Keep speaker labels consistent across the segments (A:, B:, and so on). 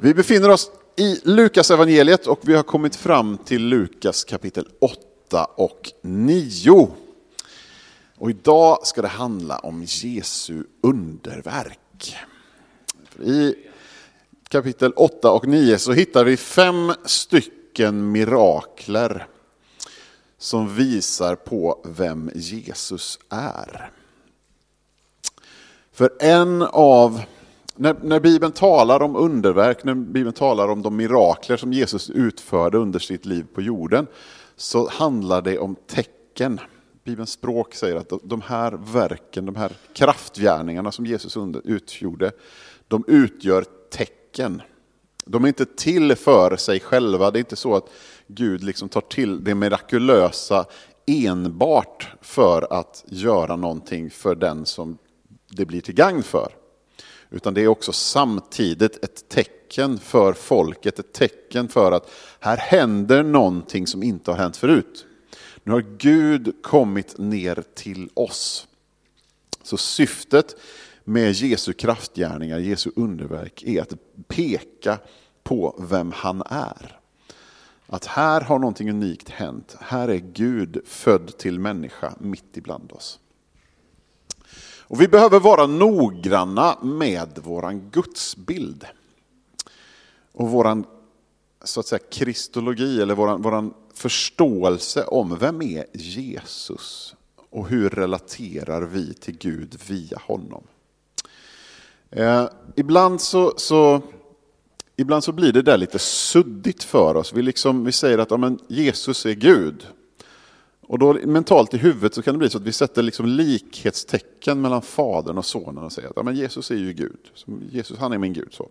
A: Vi befinner oss i Lukas evangeliet och vi har kommit fram till Lukas kapitel 8 och 9. Och idag ska det handla om Jesu underverk. I kapitel 8 och 9 så hittar vi fem stycken mirakler som visar på vem Jesus är. För en av när, när Bibeln talar om underverk, när Bibeln talar om de mirakler som Jesus utförde under sitt liv på jorden, så handlar det om tecken. Bibelns språk säger att de här verken, de här kraftgärningarna som Jesus utgjorde, de utgör tecken. De är inte till för sig själva, det är inte så att Gud liksom tar till det mirakulösa enbart för att göra någonting för den som det blir till gagn för. Utan det är också samtidigt ett tecken för folket, ett tecken för att här händer någonting som inte har hänt förut. Nu har Gud kommit ner till oss. Så syftet med Jesu kraftgärningar, Jesu underverk, är att peka på vem han är. Att här har någonting unikt hänt. Här är Gud född till människa mitt ibland oss. Och vi behöver vara noggranna med våran gudsbild. Och våran så att säga, kristologi, eller våran, våran förståelse om vem är Jesus och hur relaterar vi till Gud via honom. Eh, ibland, så, så, ibland så blir det där lite suddigt för oss. Vi, liksom, vi säger att ja, men Jesus är Gud. Och då mentalt i huvudet så kan det bli så att vi sätter liksom likhetstecken mellan Fadern och Sonen och säger att ja, men Jesus är ju Gud. Jesus han är min Gud. Så.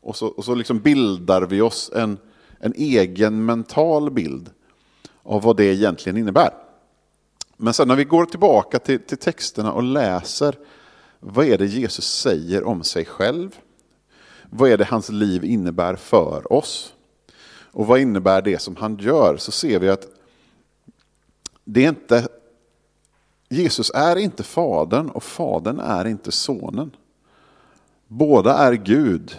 A: Och så, och så liksom bildar vi oss en, en egen mental bild av vad det egentligen innebär. Men sen när vi går tillbaka till, till texterna och läser vad är det Jesus säger om sig själv? Vad är det hans liv innebär för oss? Och vad innebär det som han gör? Så ser vi att det är inte, Jesus är inte Fadern och Fadern är inte Sonen. Båda är Gud.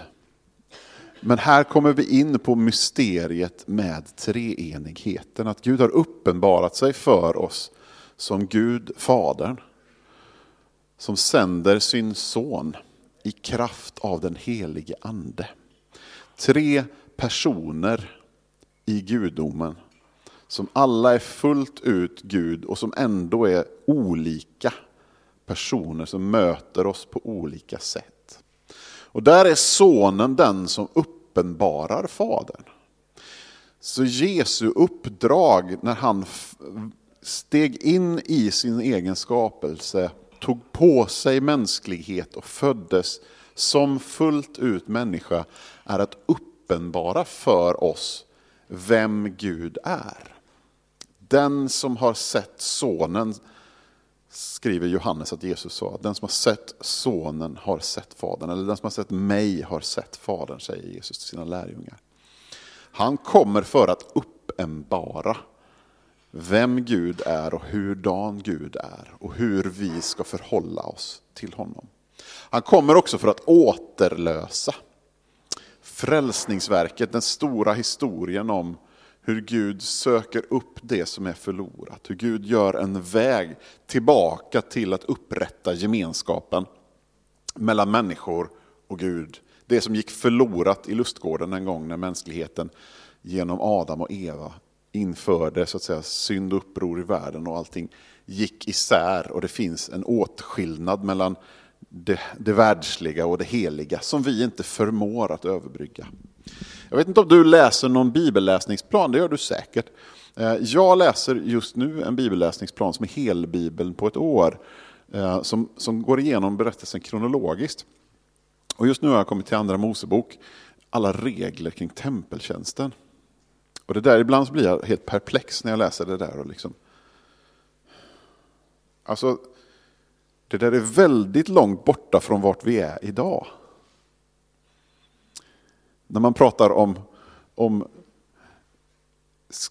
A: Men här kommer vi in på mysteriet med treenigheten. Att Gud har uppenbarat sig för oss som Gud, Fadern. Som sänder sin son i kraft av den helige Ande. Tre personer i gudomen som alla är fullt ut Gud och som ändå är olika personer som möter oss på olika sätt. Och där är sonen den som uppenbarar Fadern. Så Jesu uppdrag när han steg in i sin egen skapelse, tog på sig mänsklighet och föddes som fullt ut människa, är att uppenbara för oss vem Gud är. Den som har sett sonen, skriver Johannes att Jesus sa, den som har sett sonen har sett fadern, eller den som har sett mig har sett fadern, säger Jesus till sina lärjungar. Han kommer för att uppenbara vem Gud är och hurdan Gud är och hur vi ska förhålla oss till honom. Han kommer också för att återlösa frälsningsverket, den stora historien om hur Gud söker upp det som är förlorat. Hur Gud gör en väg tillbaka till att upprätta gemenskapen mellan människor och Gud. Det som gick förlorat i lustgården en gång när mänskligheten genom Adam och Eva införde så att säga, synd och uppror i världen och allting gick isär och det finns en åtskillnad mellan det, det världsliga och det heliga som vi inte förmår att överbrygga. Jag vet inte om du läser någon bibelläsningsplan, det gör du säkert. Eh, jag läser just nu en bibelläsningsplan som är helbibeln på ett år, eh, som, som går igenom berättelsen kronologiskt. Och just nu har jag kommit till Andra Mosebok, alla regler kring tempeltjänsten. Och det där, ibland så blir jag helt perplex när jag läser det där. Och liksom, alltså, det där är väldigt långt borta från vart vi är idag. När man pratar om, om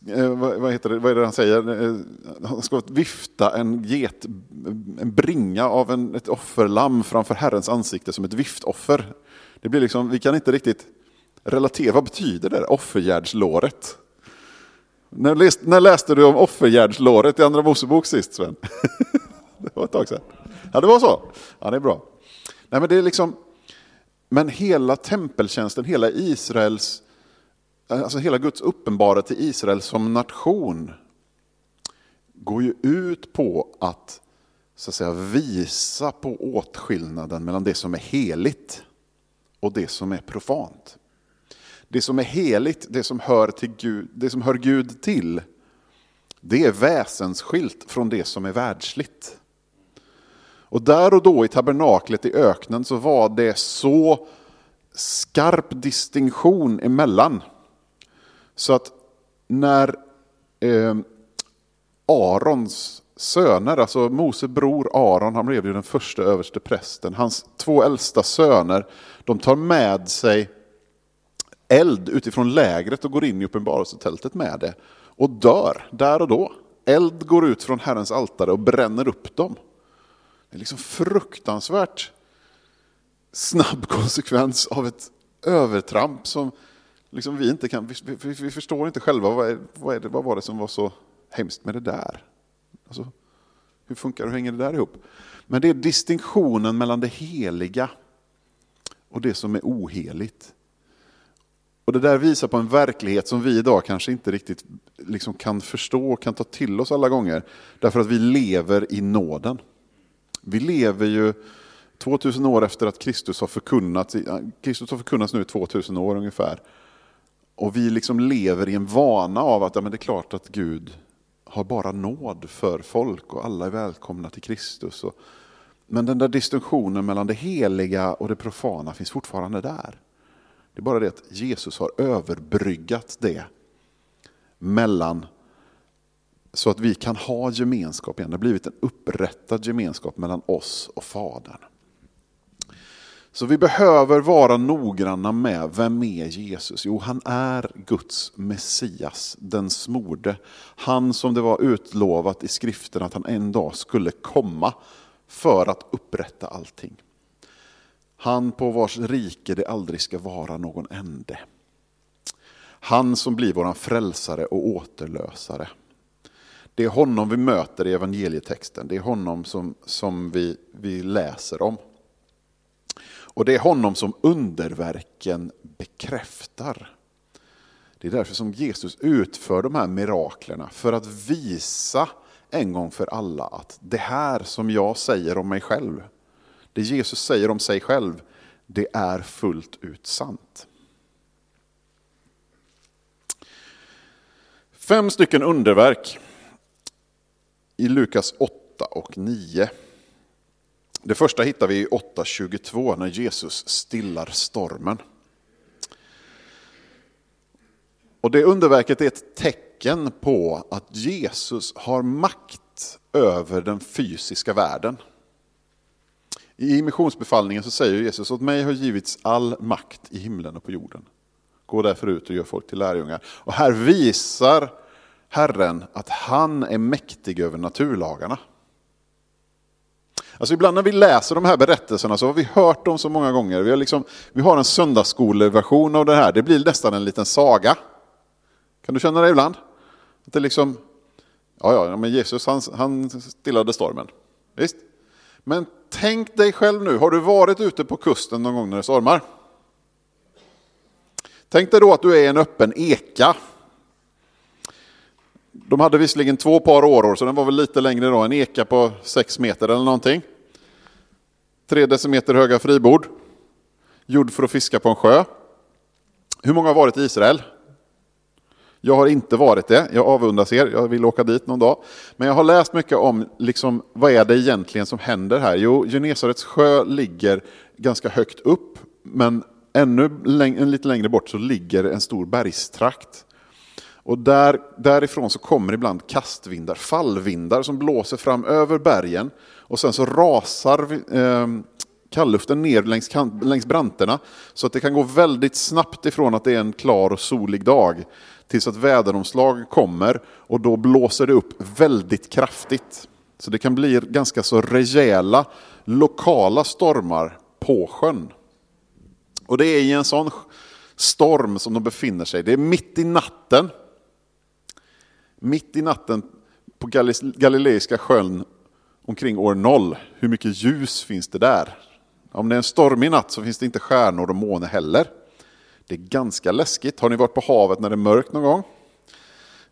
A: eh, vad, heter det, vad är det han säger? Eh, han ska vifta en get, en bringa av en, ett offerlamm framför Herrens ansikte som ett viftoffer. Det blir liksom, vi kan inte riktigt relatera, vad betyder det? Offergärdslåret. När läste, när läste du om offergärdslåret i Andra Mosebok sist Sven? det var ett tag sedan. Ja, det var så. Ja, det är bra. Nej, men det är liksom, men hela tempeltjänsten, hela Israels, alltså hela Guds uppenbarelse till Israel som nation går ju ut på att, så att säga, visa på åtskillnaden mellan det som är heligt och det som är profant. Det som är heligt, det som hör, till Gud, det som hör Gud till, det är väsensskilt från det som är världsligt. Och där och då i tabernaklet i öknen så var det så skarp distinktion emellan. Så att när eh, Arons söner, alltså Mose bror Aron, han blev ju den första överste prästen. Hans två äldsta söner, de tar med sig eld utifrån lägret och går in i uppenbarelsetältet med det. Och dör där och då. Eld går ut från Herrens altare och bränner upp dem. Det är liksom fruktansvärt snabb konsekvens av ett övertramp som liksom vi inte kan, vi, vi, vi förstår inte själva vad, är, vad, är det, vad var det som var så hemskt med det där? Alltså, hur funkar och hänger det där ihop? Men det är distinktionen mellan det heliga och det som är oheligt. Och det där visar på en verklighet som vi idag kanske inte riktigt liksom kan förstå och kan ta till oss alla gånger. Därför att vi lever i nåden. Vi lever ju 2000 år efter att Kristus har förkunnats, Kristus har förkunnats nu i 2000 år ungefär. Och vi liksom lever i en vana av att ja, men det är klart att Gud har bara nåd för folk och alla är välkomna till Kristus. Men den där distinktionen mellan det heliga och det profana finns fortfarande där. Det är bara det att Jesus har överbryggat det mellan så att vi kan ha gemenskap igen. Det har blivit en upprättad gemenskap mellan oss och Fadern. Så vi behöver vara noggranna med vem är Jesus? Jo, han är Guds Messias, den smorde. Han som det var utlovat i skriften att han en dag skulle komma för att upprätta allting. Han på vars rike det aldrig ska vara någon ände. Han som blir våran frälsare och återlösare. Det är honom vi möter i evangelietexten, det är honom som, som vi, vi läser om. Och det är honom som underverken bekräftar. Det är därför som Jesus utför de här miraklerna, för att visa en gång för alla att det här som jag säger om mig själv, det Jesus säger om sig själv, det är fullt ut sant. Fem stycken underverk i Lukas 8 och 9. Det första hittar vi i 8.22 när Jesus stillar stormen. Och Det underverket är ett tecken på att Jesus har makt över den fysiska världen. I missionsbefallningen så säger Jesus, åt mig har givits all makt i himlen och på jorden. Gå därför ut och gör folk till lärjungar. Och här visar Herren att han är mäktig över naturlagarna. Alltså ibland när vi läser de här berättelserna så har vi hört dem så många gånger. Vi har, liksom, vi har en söndagsskoleversion av det här, det blir nästan en liten saga. Kan du känna det ibland? Att det liksom, ja, ja, men Jesus han, han stillade stormen. Visst? Men tänk dig själv nu, har du varit ute på kusten någon gång när det stormar? Tänk dig då att du är en öppen eka. De hade visserligen två par åror, så den var väl lite längre då, en eka på sex meter eller någonting. Tre decimeter höga fribord, gjord för att fiska på en sjö. Hur många har varit i Israel? Jag har inte varit det, jag avundas er, jag vill åka dit någon dag. Men jag har läst mycket om liksom, vad är det egentligen som händer här. Jo, Genesarets sjö ligger ganska högt upp, men ännu läng lite längre bort så ligger en stor bergstrakt. Och där, därifrån så kommer ibland kastvindar, fallvindar som blåser fram över bergen. Och sen så rasar eh, kallluften ner längs, längs branterna. Så att det kan gå väldigt snabbt ifrån att det är en klar och solig dag tills att väderomslag kommer och då blåser det upp väldigt kraftigt. Så det kan bli ganska så rejäla lokala stormar på sjön. Och det är i en sån storm som de befinner sig Det är mitt i natten. Mitt i natten på Galileiska sjön omkring år noll. Hur mycket ljus finns det där? Om det är en stormig natt så finns det inte stjärnor och måne heller. Det är ganska läskigt. Har ni varit på havet när det är mörkt någon gång?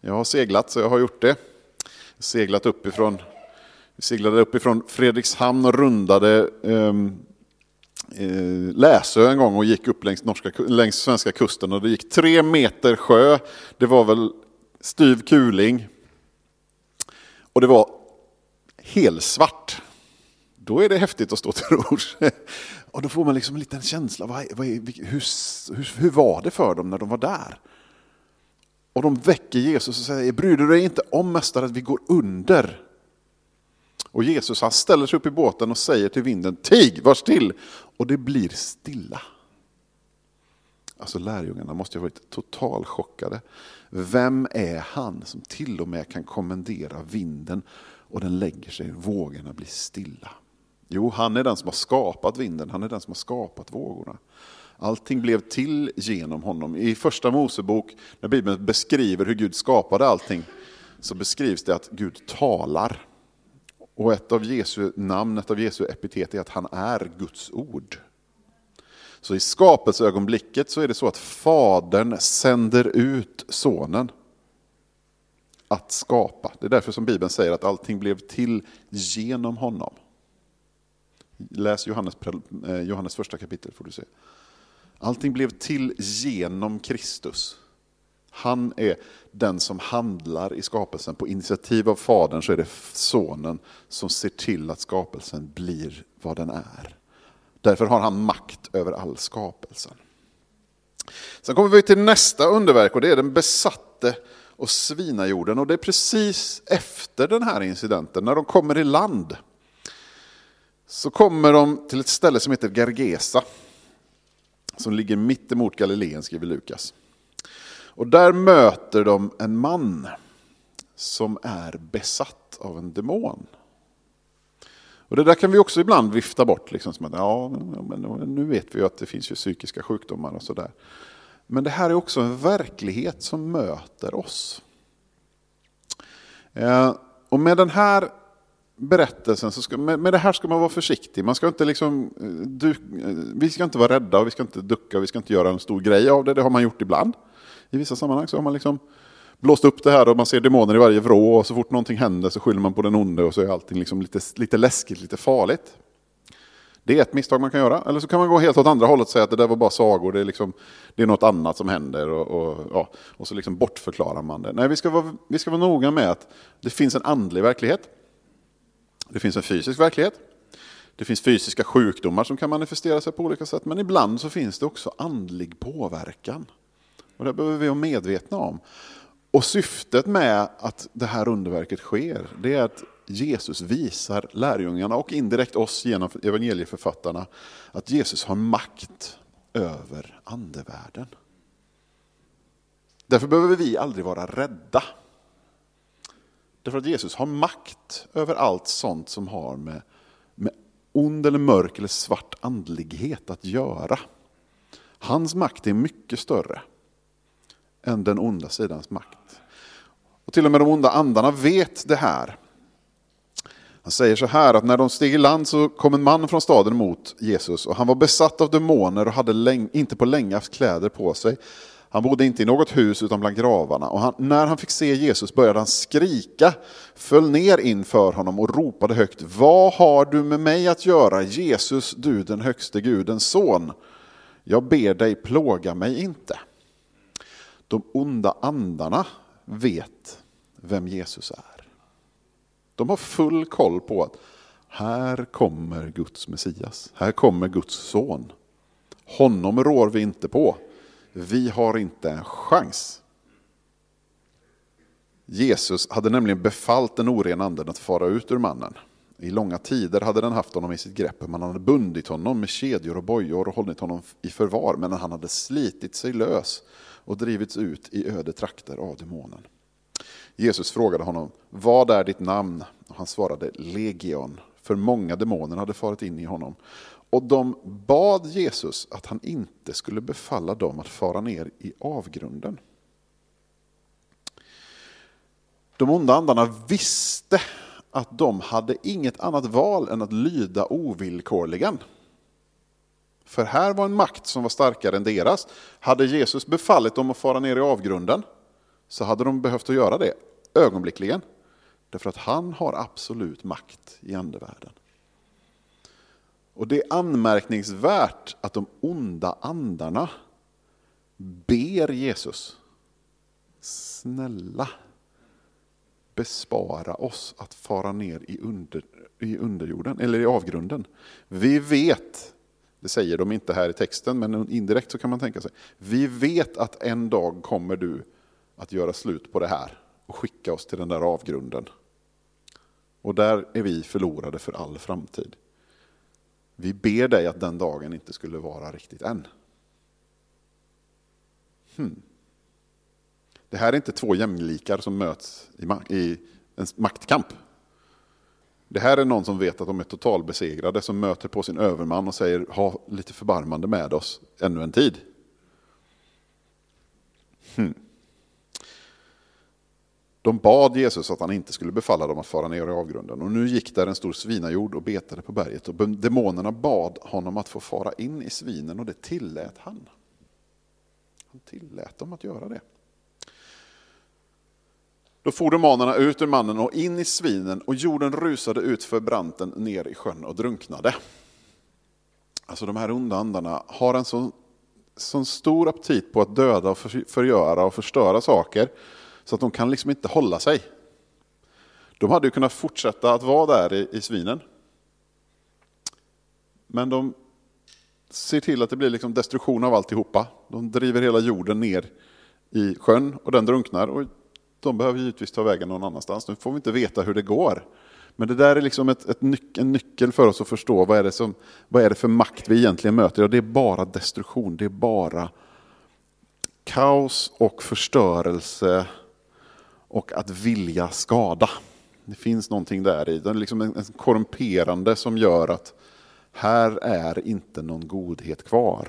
A: Jag har seglat så jag har gjort det. Seglat uppifrån, seglade uppifrån Fredrikshamn och rundade um, Läsö en gång och gick upp längs, norska, längs svenska kusten och det gick tre meter sjö. Det var väl styv kuling. Och det var helsvart. Då är det häftigt att stå till rors. Och då får man liksom en liten känsla, vad, vad, hur, hur, hur var det för dem när de var där? Och de väcker Jesus och säger, bryr du dig inte om mästare att vi går under? Och Jesus han ställer sig upp i båten och säger till vinden, tig, var still! Och det blir stilla. Alltså lärjungarna måste ha varit totalt chockade. Vem är han som till och med kan kommendera vinden och den lägger sig, vågorna blir stilla? Jo, han är den som har skapat vinden, han är den som har skapat vågorna. Allting blev till genom honom. I första Mosebok, när Bibeln beskriver hur Gud skapade allting, så beskrivs det att Gud talar. Och ett av Jesu namn, ett av Jesu epitet är att han är Guds ord. Så i skapelseögonblicket så är det så att Fadern sänder ut Sonen att skapa. Det är därför som Bibeln säger att allting blev till genom honom. Läs Johannes, eh, Johannes första kapitel får du se. Allting blev till genom Kristus. Han är den som handlar i skapelsen. På initiativ av Fadern så är det Sonen som ser till att skapelsen blir vad den är. Därför har han makt över all skapelsen. Sen kommer vi till nästa underverk och det är den besatte och svinajorden. Och det är precis efter den här incidenten, när de kommer i land. Så kommer de till ett ställe som heter Gergesa. Som ligger mitt emot Galileen, skriver Lukas. Och där möter de en man som är besatt av en demon. Och det där kan vi också ibland vifta bort. Liksom, som att, ja, men nu vet vi ju att det finns ju psykiska sjukdomar och sådär. Men det här är också en verklighet som möter oss. Eh, och med den här berättelsen, så ska, med, med det här ska man vara försiktig. Man ska inte liksom, eh, du, eh, vi ska inte vara rädda, och vi ska inte ducka, och vi ska inte göra en stor grej av det. Det har man gjort ibland. I vissa sammanhang så har man liksom blåst upp det här och man ser demoner i varje vrå och så fort någonting händer så skyller man på den onde och så är allting liksom lite, lite läskigt, lite farligt. Det är ett misstag man kan göra. Eller så kan man gå helt åt andra hållet och säga att det där var bara sagor, det är, liksom, det är något annat som händer och, och, ja, och så liksom bortförklarar man det. Nej, vi ska, vara, vi ska vara noga med att det finns en andlig verklighet. Det finns en fysisk verklighet. Det finns fysiska sjukdomar som kan manifestera sig på olika sätt, men ibland så finns det också andlig påverkan. Och det behöver vi vara medvetna om. Och syftet med att det här underverket sker, det är att Jesus visar lärjungarna och indirekt oss genom evangelieförfattarna att Jesus har makt över andevärlden. Därför behöver vi aldrig vara rädda. Därför att Jesus har makt över allt sånt som har med, med ond eller mörk eller svart andlighet att göra. Hans makt är mycket större än den onda sidans makt. Och till och med de onda andarna vet det här. Han säger så här att när de steg i land så kom en man från staden mot Jesus och han var besatt av demoner och hade inte på länge haft kläder på sig. Han bodde inte i något hus utan bland gravarna och han, när han fick se Jesus började han skrika, föll ner inför honom och ropade högt Vad har du med mig att göra Jesus, du den högste Gudens son? Jag ber dig plåga mig inte. De onda andarna vet vem Jesus är. De har full koll på att här kommer Guds Messias, här kommer Guds son. Honom rår vi inte på. Vi har inte en chans. Jesus hade nämligen befallt den orena anden att fara ut ur mannen. I långa tider hade den haft honom i sitt grepp. Man hade bundit honom med kedjor och bojor och hållit honom i förvar. Men han hade slitit sig lös och drivits ut i öde trakter av demonen. Jesus frågade honom, vad är ditt namn? Och han svarade, Legion, för många demoner hade farit in i honom. Och de bad Jesus att han inte skulle befalla dem att fara ner i avgrunden. De onda andarna visste att de hade inget annat val än att lyda ovillkorligen. För här var en makt som var starkare än deras. Hade Jesus befallit dem att fara ner i avgrunden så hade de behövt att göra det ögonblickligen. Därför att han har absolut makt i andevärlden. Och det är anmärkningsvärt att de onda andarna ber Jesus, snälla bespara oss att fara ner i, under, i underjorden, eller i avgrunden. Vi vet, det säger de inte här i texten, men indirekt så kan man tänka sig, vi vet att en dag kommer du att göra slut på det här och skicka oss till den där avgrunden. Och där är vi förlorade för all framtid. Vi ber dig att den dagen inte skulle vara riktigt än. Hmm. Det här är inte två jämlikar som möts i en maktkamp. Det här är någon som vet att de är totalbesegrade, som möter på sin överman och säger ha lite förbarmande med oss ännu en tid. Hmm. De bad Jesus att han inte skulle befalla dem att fara ner i avgrunden. Och nu gick där en stor svinajord och betade på berget. Och demonerna bad honom att få fara in i svinen och det tillät han. Han tillät dem att göra det. Då for demonerna ut ur mannen och in i svinen och jorden rusade ut för branten ner i sjön och drunknade. Alltså de här onda andarna har en sån, sån stor aptit på att döda och förgöra och förstöra saker så att de kan liksom inte hålla sig. De hade ju kunnat fortsätta att vara där i, i svinen. Men de ser till att det blir liksom destruktion av alltihopa. De driver hela jorden ner i sjön och den drunknar. Och de behöver givetvis ta vägen någon annanstans. Nu får vi inte veta hur det går. Men det där är liksom ett, ett nyc en nyckel för oss att förstå vad är, det som, vad är det för makt vi egentligen möter. Ja, det är bara destruktion, det är bara kaos och förstörelse och att vilja skada. Det finns någonting där i. Det är liksom en, en korrumperande som gör att här är inte någon godhet kvar.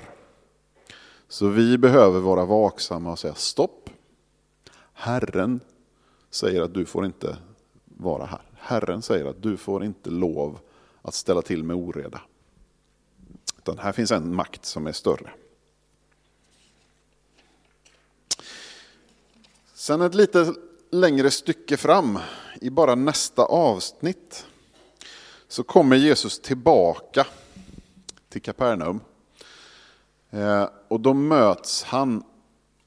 A: Så vi behöver vara vaksamma och säga stopp. Herren säger att du får inte vara här. Herren säger att du får inte lov att ställa till med oreda. Utan här finns en makt som är större. Sen ett lite längre stycke fram, i bara nästa avsnitt, så kommer Jesus tillbaka till Kapernaum. Eh, och då möts han,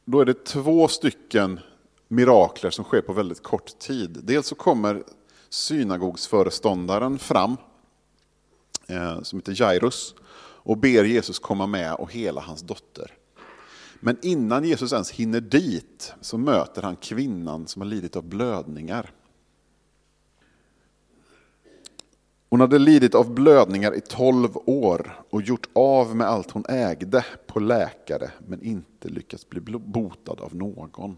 A: då är det två stycken mirakler som sker på väldigt kort tid. Dels så kommer synagogsföreståndaren fram, eh, som heter Jairus, och ber Jesus komma med och hela hans dotter. Men innan Jesus ens hinner dit så möter han kvinnan som har lidit av blödningar. Hon hade lidit av blödningar i tolv år och gjort av med allt hon ägde på läkare men inte lyckats bli botad av någon.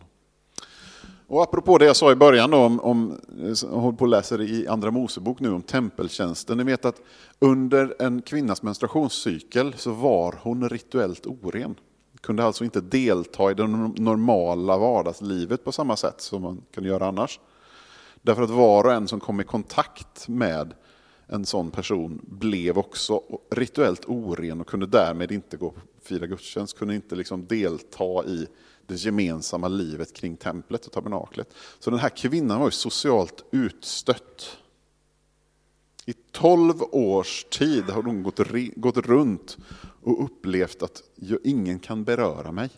A: Och apropå det jag sa i början då, om, om jag håller på och läser i Andra Mosebok nu om tempeltjänsten. Ni vet att under en kvinnas menstruationscykel så var hon rituellt oren. Kunde alltså inte delta i det normala vardagslivet på samma sätt som man kan göra annars. Därför att var och en som kom i kontakt med en sån person blev också rituellt oren och kunde därmed inte gå och fira gudstjänst, kunde inte liksom delta i det gemensamma livet kring templet och tabernaklet. Så den här kvinnan var ju socialt utstött. I tolv års tid har hon gått, gått runt och upplevt att ingen kan beröra mig.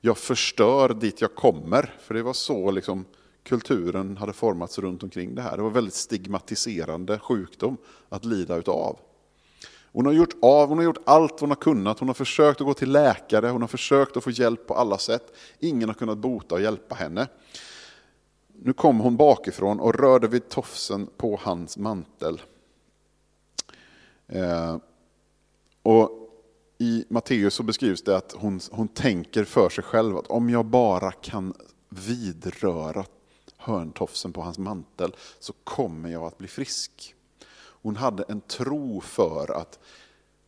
A: Jag förstör dit jag kommer, för det var så liksom kulturen hade formats runt omkring det här. Det var väldigt stigmatiserande sjukdom att lida utav. Hon har gjort av, hon har gjort allt hon har kunnat. Hon har försökt att gå till läkare, hon har försökt att få hjälp på alla sätt. Ingen har kunnat bota och hjälpa henne. Nu kom hon bakifrån och rörde vid tofsen på hans mantel. Eh, och I Matteus så beskrivs det att hon, hon tänker för sig själv att om jag bara kan vidröra hörntofsen på hans mantel så kommer jag att bli frisk. Hon hade en tro för att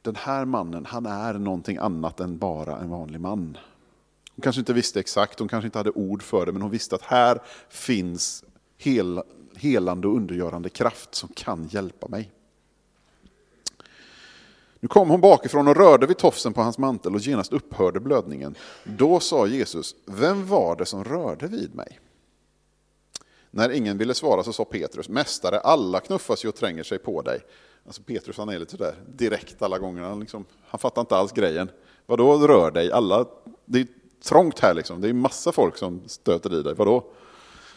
A: den här mannen, han är någonting annat än bara en vanlig man. Hon kanske inte visste exakt, hon kanske inte hade ord för det, men hon visste att här finns hel, helande och undergörande kraft som kan hjälpa mig. Nu kom hon bakifrån och rörde vid tofsen på hans mantel och genast upphörde blödningen. Då sa Jesus, vem var det som rörde vid mig? När ingen ville svara så sa Petrus, Mästare, alla knuffas ju och tränger sig på dig. Alltså Petrus han är lite sådär direkt alla gånger, han, liksom, han fattar inte alls grejen. Vadå rör dig? Alla, det är trångt här liksom, det är massa folk som stöter i dig, vadå?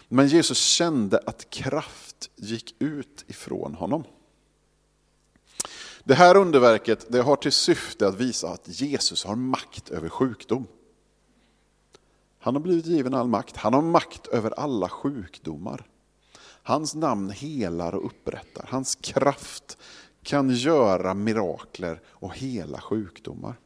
A: Men Jesus kände att kraft gick ut ifrån honom. Det här underverket det har till syfte att visa att Jesus har makt över sjukdom. Han har blivit given all makt. Han har makt över alla sjukdomar. Hans namn helar och upprättar. Hans kraft kan göra mirakler och hela sjukdomar.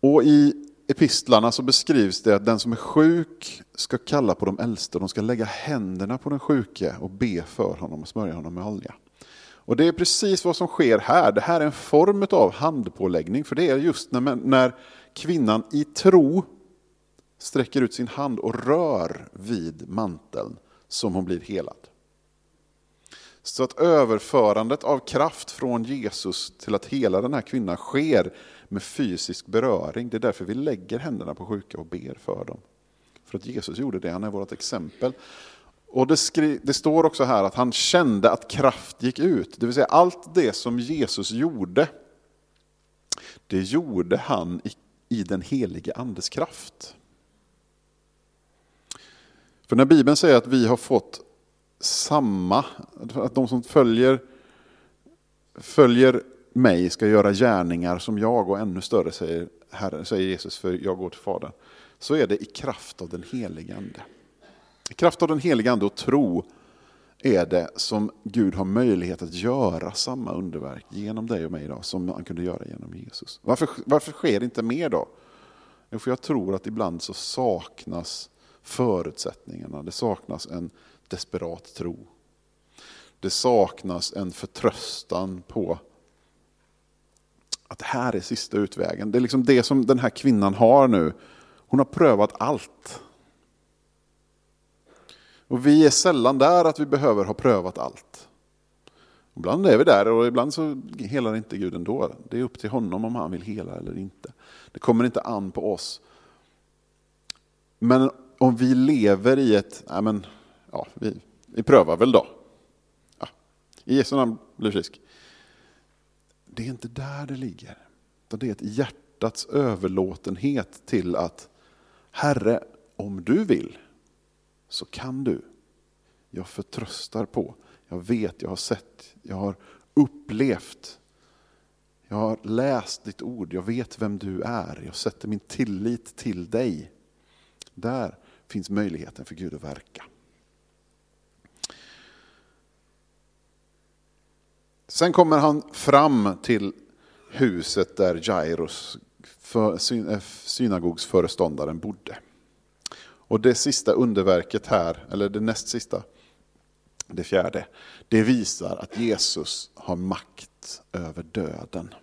A: Och i epistlarna så beskrivs det att den som är sjuk ska kalla på de äldste. De ska lägga händerna på den sjuke och be för honom och smörja honom med olja. Och det är precis vad som sker här. Det här är en form av handpåläggning. För det är just när, när kvinnan i tro sträcker ut sin hand och rör vid manteln som hon blir helad. Så att överförandet av kraft från Jesus till att hela den här kvinnan sker med fysisk beröring. Det är därför vi lägger händerna på sjuka och ber för dem. För att Jesus gjorde det, han är vårt exempel. Och det, skri, det, står också här att han kände att kraft gick ut. Det vill säga allt det som Jesus gjorde, det gjorde han i, i den helige andes kraft. För när Bibeln säger att vi har fått samma, att de som följer, följer mig ska göra gärningar som jag och ännu större, säger, Herre, säger Jesus, för jag går till Fadern. Så är det i kraft av den helige Ande. I kraft av den helige Ande och tro är det som Gud har möjlighet att göra samma underverk genom dig och mig idag som han kunde göra genom Jesus. Varför, varför sker det inte mer då? Jo, för jag tror att ibland så saknas förutsättningarna. Det saknas en desperat tro. Det saknas en förtröstan på att det här är sista utvägen. Det är liksom det som den här kvinnan har nu. Hon har prövat allt. Och vi är sällan där att vi behöver ha prövat allt. Ibland är vi där och ibland så helar inte Gud ändå. Det är upp till honom om han vill hela eller inte. Det kommer inte an på oss. Men om vi lever i ett, nej men, ja, vi, vi prövar väl då. Ja, I Jesu namn blir frisk. Det är inte där det ligger. Det är ett hjärtats överlåtenhet till att Herre, om du vill så kan du. Jag förtröstar på, jag vet, jag har sett, jag har upplevt. Jag har läst ditt ord, jag vet vem du är, jag sätter min tillit till dig. Där finns möjligheten för Gud att verka. Sen kommer han fram till huset där Jairus, eh, synagogsföreståndaren, bodde. Och det sista underverket här, eller det näst sista, det fjärde, det visar att Jesus har makt över döden.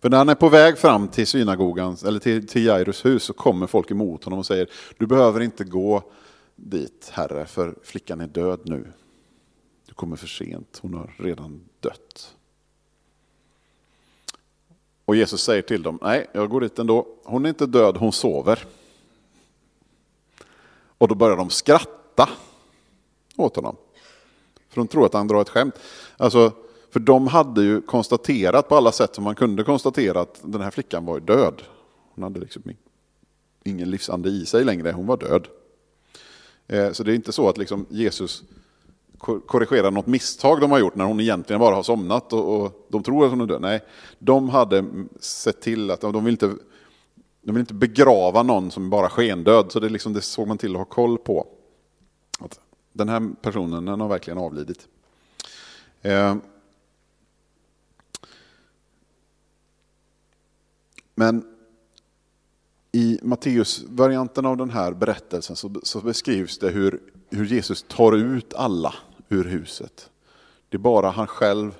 A: För när han är på väg fram till synagogan, eller till, till Jairus hus, så kommer folk emot honom och säger, du behöver inte gå dit, Herre, för flickan är död nu. Du kommer för sent, hon har redan dött. Och Jesus säger till dem, nej, jag går dit ändå. Hon är inte död, hon sover. Och då börjar de skratta åt honom. För de tror att han drar ett skämt. Alltså, för de hade ju konstaterat på alla sätt som man kunde konstatera att den här flickan var död. Hon hade liksom ingen livsande i sig längre, hon var död. Eh, så det är inte så att liksom Jesus korrigerar något misstag de har gjort när hon egentligen bara har somnat och, de tror att hon är död. Nej, de hade sett till att de vill inte, de vill inte begrava någon som bara skendöd, så det, liksom, det såg man till att ha koll på. Att den här personen den har verkligen avlidit. Eh, men i Matteus-varianten av den här berättelsen så, så beskrivs det hur, hur Jesus tar ut alla ur huset. Det är bara han själv,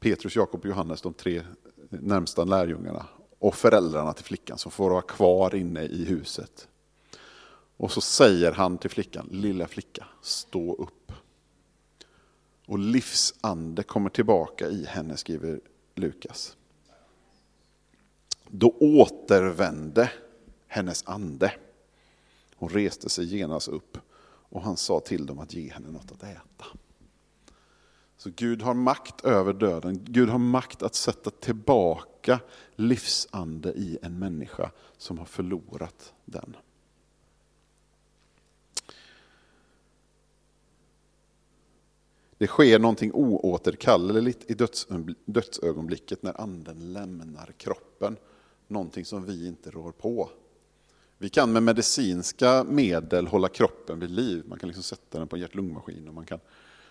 A: Petrus, Jakob och Johannes, de tre närmsta lärjungarna och föräldrarna till flickan som får vara kvar inne i huset. Och så säger han till flickan, lilla flicka, stå upp. Och livsande kommer tillbaka i henne, skriver Lukas. Då återvände hennes ande. Hon reste sig genast upp och han sa till dem att ge henne något att äta. Så Gud har makt över döden. Gud har makt att sätta tillbaka livsande i en människa som har förlorat den. Det sker någonting oåterkalleligt i dödsögonblicket när anden lämnar kroppen. Någonting som vi inte rår på. Vi kan med medicinska medel hålla kroppen vid liv. Man kan liksom sätta den på en hjärt-lungmaskin. Och man kan,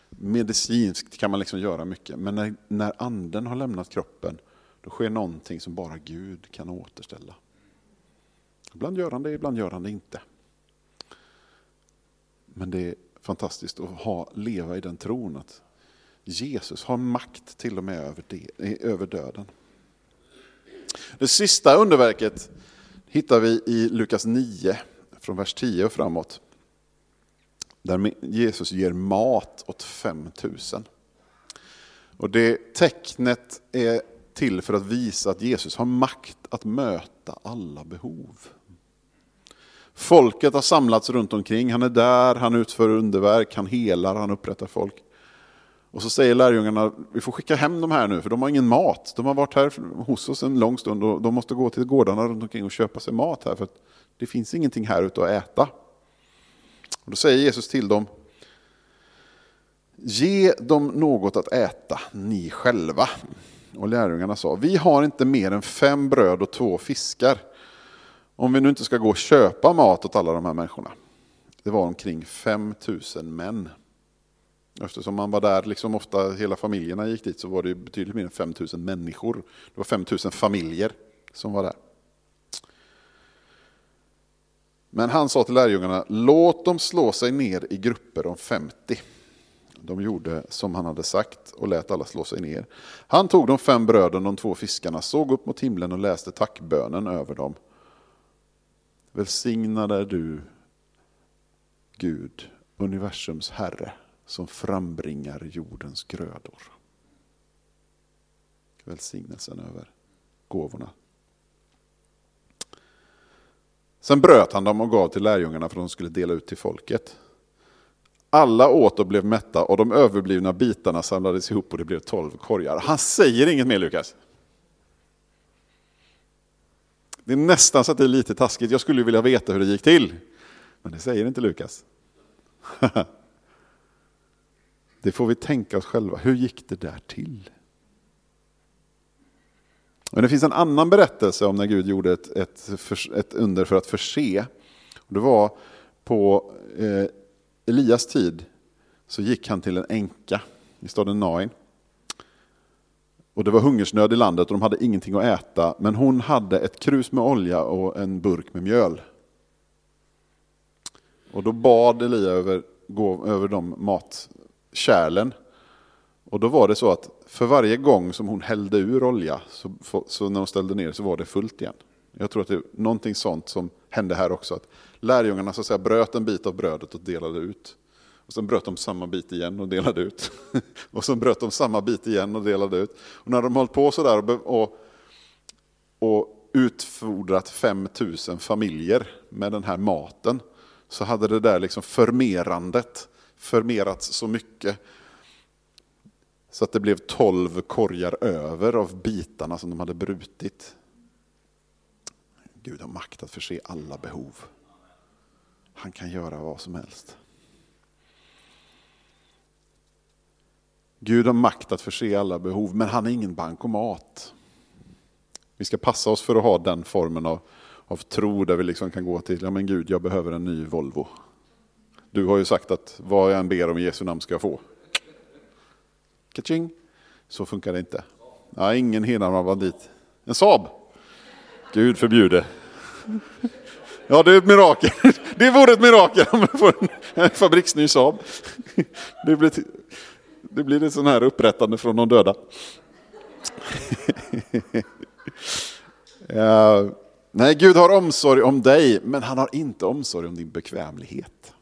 A: medicinskt kan man liksom göra mycket. Men när, när anden har lämnat kroppen, då sker någonting som bara Gud kan återställa. Ibland gör han det, ibland gör han det inte. Men det är fantastiskt att ha, leva i den tron att Jesus har makt till och med över, det, eh, över döden. Det sista underverket hittar vi i Lukas 9, från vers 10 och framåt. Där Jesus ger mat åt 5000. Och det tecknet är till för att visa att Jesus har makt att möta alla behov. Folket har samlats runt omkring, han är där, han utför underverk, han helar, han upprättar folk. Och så säger lärjungarna, vi får skicka hem de här nu för de har ingen mat. De har varit här hos oss en lång stund och de måste gå till gårdarna runt omkring och köpa sig mat här för att det finns ingenting här ute att äta. Och då säger Jesus till dem, ge dem något att äta, ni själva. Och lärjungarna sa, vi har inte mer än fem bröd och två fiskar. Om vi nu inte ska gå och köpa mat åt alla de här människorna. Det var omkring 5000 män. Eftersom man var där, liksom ofta hela familjerna gick dit, så var det betydligt mer än 5000 människor. Det var 5000 familjer som var där. Men han sa till lärjungarna, låt dem slå sig ner i grupper om 50. De gjorde som han hade sagt och lät alla slå sig ner. Han tog de fem bröden och de två fiskarna, såg upp mot himlen och läste tackbönen över dem. Välsignad är du, Gud, universums Herre, som frambringar jordens grödor. Välsignelsen över gåvorna. Sen bröt han dem och gav till lärjungarna för att de skulle dela ut till folket. Alla åt och blev mätta och de överblivna bitarna samlades ihop och det blev tolv korgar. Han säger inget mer Lukas. Det är nästan så att det är lite taskigt. Jag skulle vilja veta hur det gick till. Men det säger inte Lukas. Det får vi tänka oss själva. Hur gick det där till? Men det finns en annan berättelse om när Gud gjorde ett, ett, ett under för att förse. Det var på eh, Elias tid så gick han till en änka i staden Nain. Och det var hungersnöd i landet och de hade ingenting att äta. Men hon hade ett krus med olja och en burk med mjöl. Och då bad Elia över, gå över de matkärlen. Och då var det så att för varje gång som hon hällde ur olja, så, så när hon ställde ner så var det fullt igen. Jag tror att det är någonting sånt som hände här också. Att lärjungarna så att säga, bröt en bit av brödet och delade ut. Och sen bröt de samma bit igen och delade ut. och sen bröt de samma bit igen och delade ut. Och när de höll på sådär och, och, och utfodrat 5000 familjer med den här maten så hade det där liksom förmerandet förmerats så mycket så att det blev 12 korgar över av bitarna som de hade brutit. Gud har makt att förse alla behov. Han kan göra vad som helst. Gud har makt att förse alla behov, men han är ingen bankomat. Vi ska passa oss för att ha den formen av, av tro där vi liksom kan gå till, ja men Gud, jag behöver en ny Volvo. Du har ju sagt att vad jag än ber om i Jesu namn ska jag få. Kaching. Så funkar det inte. Ja, ingen enarmad bandit. En Saab. Gud förbjude. Ja, det är ett mirakel. Det vore ett mirakel om man får en fabriksny Saab. Det blir Det blir ett sån här upprättande från de döda. nej, Gud har omsorg om dig, men han har inte omsorg om din bekvämlighet.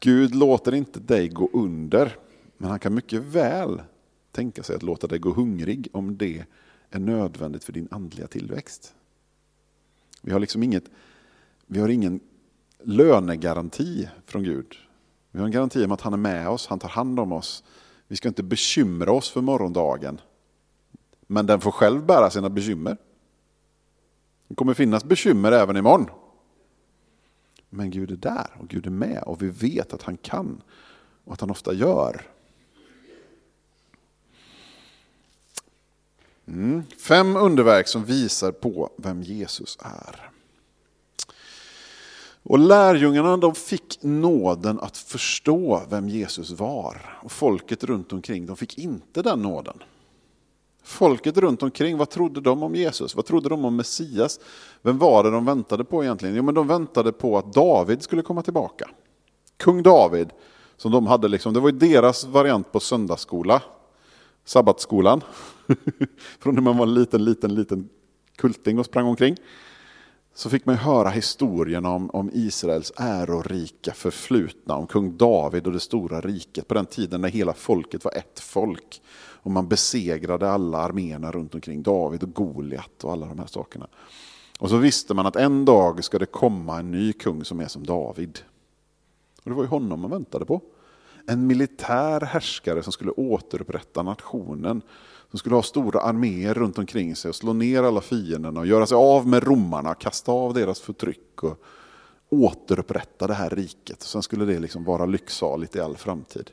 A: Gud låter inte dig gå under, men han kan mycket väl tänka sig att låta dig gå hungrig om det är nödvändigt för din andliga tillväxt. Vi har liksom inget, vi har ingen lönegaranti från Gud. Vi har en garanti om att han är med oss, han tar hand om oss. Vi ska inte bekymra oss för morgondagen. Men den får själv bära sina bekymmer. Det kommer finnas bekymmer även imorgon. Men Gud är där och Gud är med och vi vet att han kan och att han ofta gör. Mm. Fem underverk som visar på vem Jesus är. Och lärjungarna de fick nåden att förstå vem Jesus var. Och folket runt omkring de fick inte den nåden. Folket runt omkring, vad trodde de om Jesus? Vad trodde de om Messias? Vem var det de väntade på egentligen? Jo, men de väntade på att David skulle komma tillbaka. Kung David, som de hade liksom, det var ju deras variant på söndagsskola. Sabbatsskolan. Från när man var en liten, liten, liten kulting och sprang omkring. Så fick man höra historien om, om Israels ärorika förflutna, om kung David och det stora riket på den tiden när hela folket var ett folk. Och man besegrade alla arméerna runt omkring David och Goliat och alla de här sakerna. Och så visste man att en dag ska det komma en ny kung som är som David. Och det var ju honom man väntade på. En militär härskare som skulle återupprätta nationen. Som skulle ha stora arméer runt omkring sig och slå ner alla fienderna och göra sig av med romarna, kasta av deras förtryck och återupprätta det här riket. Sen skulle det liksom vara lycksaligt i all framtid.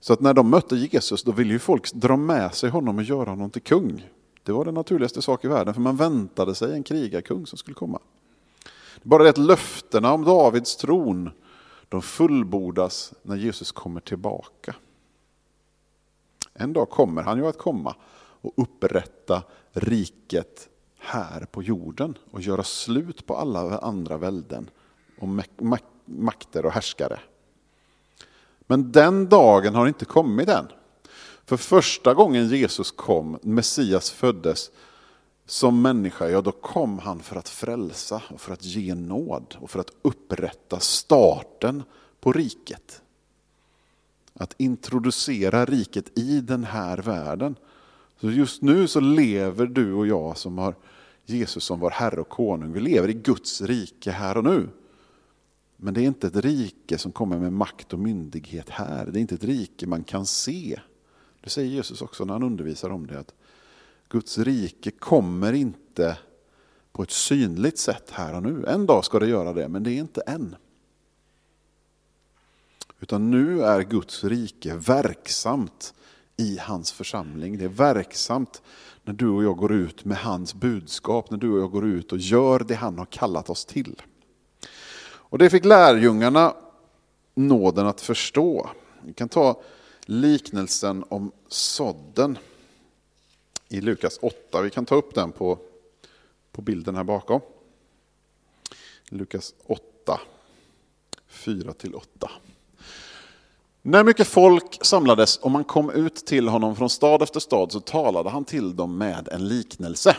A: Så att när de mötte Jesus då ville ju folk dra med sig honom och göra honom till kung. Det var den naturligaste sak i världen för man väntade sig en krigarkung som skulle komma. Bara det att löftena om Davids tron de fullbordas när Jesus kommer tillbaka. En dag kommer han ju att komma och upprätta riket här på jorden och göra slut på alla andra välden och makter och härskare. Men den dagen har inte kommit än. För första gången Jesus kom, Messias föddes som människa, ja då kom han för att frälsa och för att ge nåd och för att upprätta starten på riket. Att introducera riket i den här världen. Så just nu så lever du och jag som har Jesus som vår Herre och Konung. Vi lever i Guds rike här och nu. Men det är inte ett rike som kommer med makt och myndighet här. Det är inte ett rike man kan se. Det säger Jesus också när han undervisar om det. Att Guds rike kommer inte på ett synligt sätt här och nu. En dag ska det göra det, men det är inte än. Utan nu är Guds rike verksamt i hans församling. Det är verksamt när du och jag går ut med hans budskap, när du och jag går ut och gör det han har kallat oss till. Och det fick lärjungarna nåden att förstå. Vi kan ta liknelsen om sådden i Lukas 8. Vi kan ta upp den på, på bilden här bakom. Lukas 8, 4-8. När mycket folk samlades och man kom ut till honom från stad efter stad så talade han till dem med en liknelse.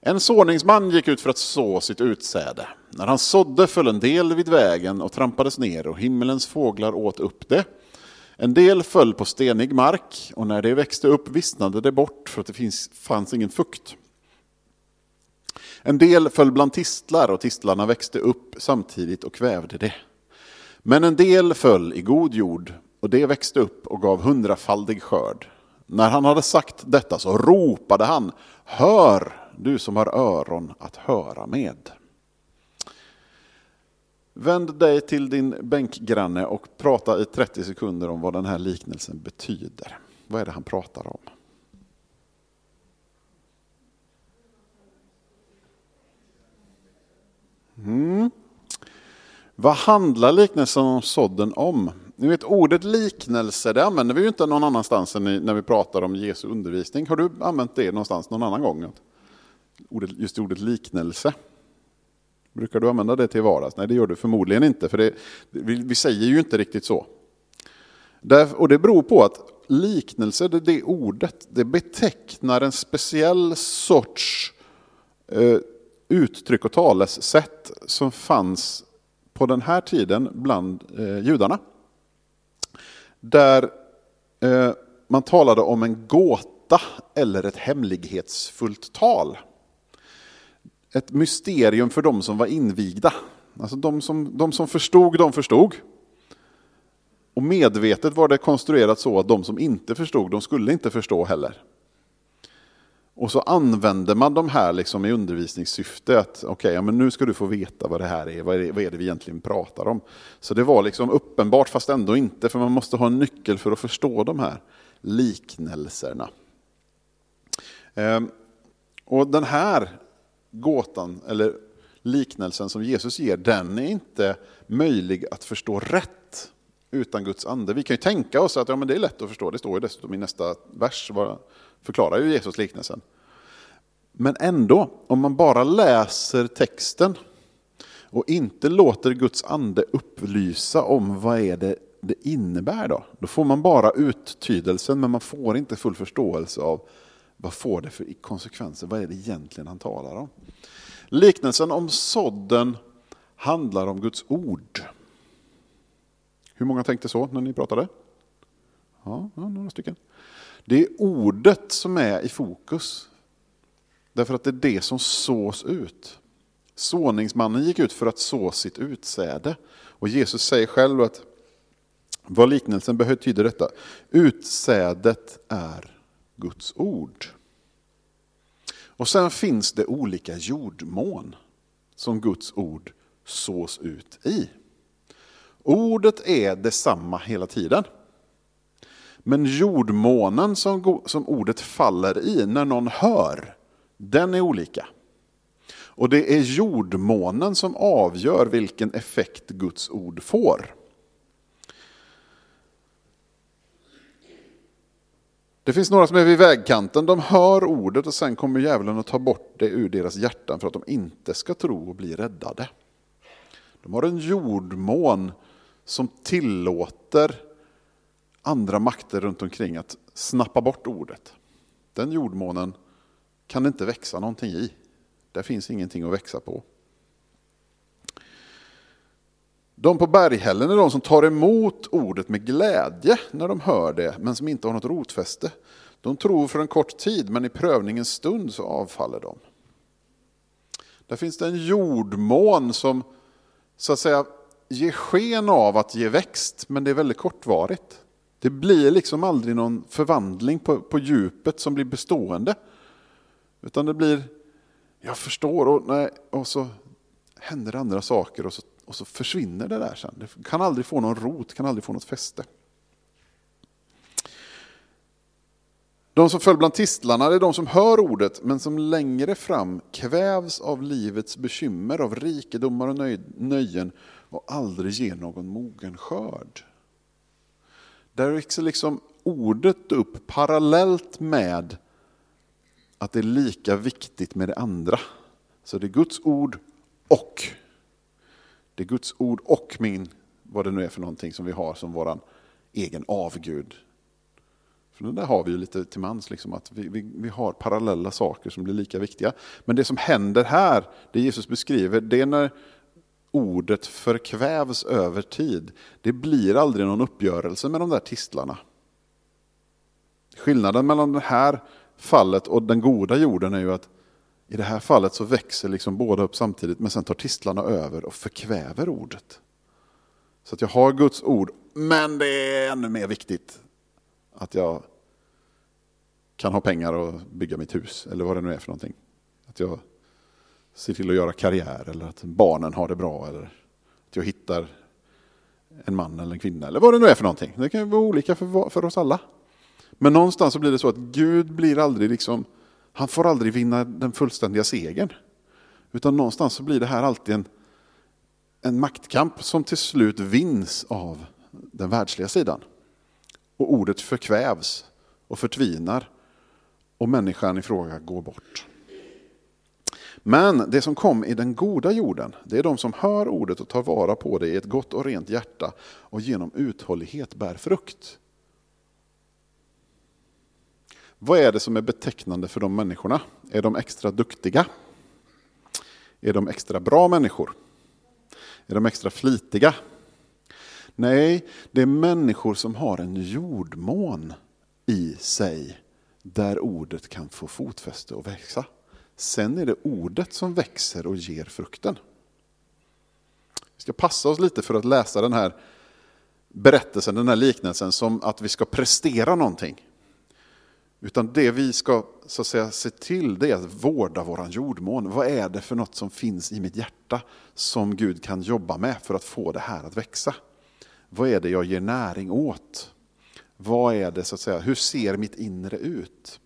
A: En såningsman gick ut för att så sitt utsäde. När han sådde föll en del vid vägen och trampades ner och himmelens fåglar åt upp det. En del föll på stenig mark och när det växte upp vissnade det bort för att det finns, fanns ingen fukt. En del föll bland tistlar och tistlarna växte upp samtidigt och kvävde det. Men en del föll i god jord och det växte upp och gav hundrafaldig skörd. När han hade sagt detta så ropade han, hör du som har öron att höra med. Vänd dig till din bänkgranne och prata i 30 sekunder om vad den här liknelsen betyder. Vad är det han pratar om? Mm. Vad handlar liknelsen om sådden om? Ni vet ordet liknelse, det använder vi ju inte någon annanstans än när vi pratar om Jesu undervisning. Har du använt det någonstans någon annan gång? Just ordet liknelse. Brukar du använda det till vardags? Nej, det gör du förmodligen inte, för det, vi, vi säger ju inte riktigt så. Där, och det beror på att liknelse, det, det ordet, det betecknar en speciell sorts eh, uttryck och talesätt som fanns på den här tiden bland eh, judarna. Där eh, man talade om en gåta eller ett hemlighetsfullt tal. Ett mysterium för de som var invigda. Alltså de som, de som förstod, de förstod. Och medvetet var det konstruerat så att de som inte förstod, de skulle inte förstå heller. Och så använder man de här liksom i undervisningssyfte. att Okej, okay, ja, men nu ska du få veta vad det här är, vad är det, vad är det vi egentligen pratar om. Så det var liksom uppenbart fast ändå inte, för man måste ha en nyckel för att förstå de här liknelserna. Ehm, och den här gåtan, eller liknelsen som Jesus ger, den är inte möjlig att förstå rätt utan Guds ande. Vi kan ju tänka oss att ja, men det är lätt att förstå, det står ju dessutom i nästa vers, förklarar ju Jesus liknelsen. Men ändå, om man bara läser texten och inte låter Guds ande upplysa om vad är det det innebär då? Då får man bara uttydelsen men man får inte full förståelse av vad får det för konsekvenser, vad är det egentligen han talar om? Liknelsen om sådden handlar om Guds ord. Hur många tänkte så när ni pratade? Ja, några stycken. Det är ordet som är i fokus. Därför att det är det som sås ut. Såningsmannen gick ut för att så sitt utsäde. Och Jesus säger själv att vad liknelsen betyder detta. Utsädet är Guds ord. Och sen finns det olika jordmån som Guds ord sås ut i. Ordet är detsamma hela tiden. Men jordmånen som, som ordet faller i när någon hör, den är olika. Och det är jordmånen som avgör vilken effekt Guds ord får. Det finns några som är vid vägkanten, de hör ordet och sen kommer djävulen att ta bort det ur deras hjärtan för att de inte ska tro och bli räddade. De har en jordmån som tillåter andra makter runt omkring att snappa bort ordet. Den jordmånen kan det inte växa någonting i. Där finns ingenting att växa på. De på berghällen är de som tar emot ordet med glädje när de hör det, men som inte har något rotfäste. De tror för en kort tid, men i prövningens stund så avfaller de. Där finns det en jordmån som så att säga ger sken av att ge växt, men det är väldigt kortvarigt. Det blir liksom aldrig någon förvandling på, på djupet som blir bestående. Utan det blir, jag förstår, och, nej, och så händer det andra saker och så, och så försvinner det där sen. Det kan aldrig få någon rot, kan aldrig få något fäste. De som föll bland tistlarna är de som hör ordet men som längre fram kvävs av livets bekymmer, av rikedomar och nöjen och aldrig ger någon mogen skörd. Där växer liksom-, liksom ordet upp parallellt med att det är lika viktigt med det andra. Så det är Guds ord och det är Guds ord och min, vad det nu är för någonting som vi har som våran egen avgud. För det där har vi ju lite till mans, liksom, att vi, vi, vi har parallella saker som blir lika viktiga. Men det som händer här, det Jesus beskriver, det är när ordet förkvävs över tid. Det blir aldrig någon uppgörelse med de där tistlarna. Skillnaden mellan det här fallet och den goda jorden är ju att i det här fallet så växer liksom båda upp samtidigt men sen tar tistlarna över och förkväver ordet. Så att jag har Guds ord, men det är ännu mer viktigt att jag kan ha pengar och bygga mitt hus, eller vad det nu är för någonting. Att jag ser till att göra karriär eller att barnen har det bra eller att jag hittar en man eller en kvinna eller vad det nu är för någonting. Det kan ju vara olika för, för oss alla. Men någonstans så blir det så att Gud blir aldrig liksom, han får aldrig vinna den fullständiga segern. Utan någonstans så blir det här alltid en, en maktkamp som till slut vinns av den världsliga sidan. Och ordet förkvävs och förtvinar och människan i fråga går bort. Men det som kom i den goda jorden, det är de som hör ordet och tar vara på det i ett gott och rent hjärta och genom uthållighet bär frukt. Vad är det som är betecknande för de människorna? Är de extra duktiga? Är de extra bra människor? Är de extra flitiga? Nej, det är människor som har en jordmån i sig där ordet kan få fotfäste och växa. Sen är det ordet som växer och ger frukten. Vi ska passa oss lite för att läsa den här berättelsen, den här liknelsen som att vi ska prestera någonting. Utan det vi ska så att säga, se till det är att vårda våran jordmån. Vad är det för något som finns i mitt hjärta som Gud kan jobba med för att få det här att växa? Vad är det jag ger näring åt? Vad är det så att säga, hur ser mitt inre ut?